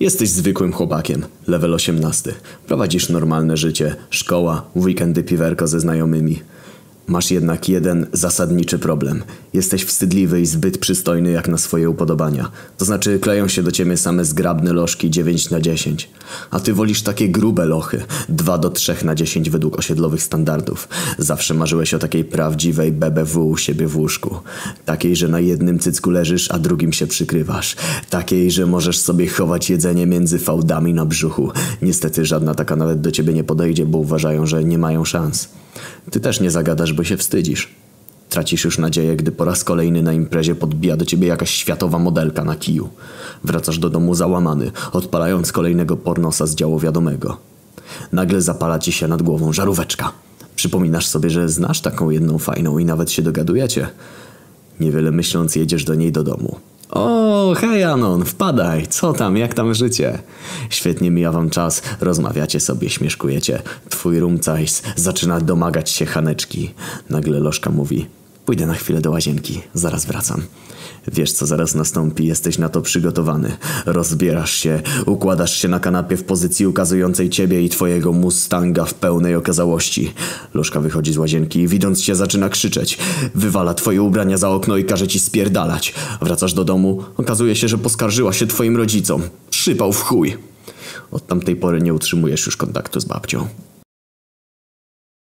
Jesteś zwykłym chłopakiem, level 18. Prowadzisz normalne życie, szkoła, weekendy piwerko ze znajomymi. Masz jednak jeden zasadniczy problem. Jesteś wstydliwy i zbyt przystojny jak na swoje upodobania. To znaczy kleją się do ciebie same zgrabne lożki 9 na 10. A ty wolisz takie grube lochy 2 do 3 na 10 według osiedlowych standardów. Zawsze marzyłeś o takiej prawdziwej BBW u siebie w łóżku. Takiej, że na jednym cycku leżysz, a drugim się przykrywasz. Takiej, że możesz sobie chować jedzenie między fałdami na brzuchu. Niestety żadna taka nawet do ciebie nie podejdzie, bo uważają, że nie mają szans. Ty też nie zagadasz, bo się wstydzisz. Tracisz już nadzieję, gdy po raz kolejny na imprezie podbija do ciebie jakaś światowa modelka na kiju. Wracasz do domu załamany, odpalając kolejnego pornosa z działu wiadomego. Nagle zapala ci się nad głową żaróweczka. Przypominasz sobie, że znasz taką jedną fajną i nawet się dogadujecie. Niewiele myśląc jedziesz do niej do domu. O, hej Anon, wpadaj, co tam, jak tam życie? Świetnie mija wam czas, rozmawiacie sobie, śmieszkujecie. Twój rumcajs zaczyna domagać się Haneczki. Nagle Lożka mówi, pójdę na chwilę do łazienki, zaraz wracam. Wiesz co zaraz nastąpi, jesteś na to przygotowany. Rozbierasz się, układasz się na kanapie w pozycji ukazującej ciebie i twojego Mustanga w pełnej okazałości. Lożka wychodzi z łazienki i widząc cię zaczyna krzyczeć. Wywala twoje ubrania za okno i każe ci spierdalać. Wracasz do domu, okazuje się, że poskarżyła się twoim rodzicom. Przypał w chuj. Od tamtej pory nie utrzymujesz już kontaktu z babcią.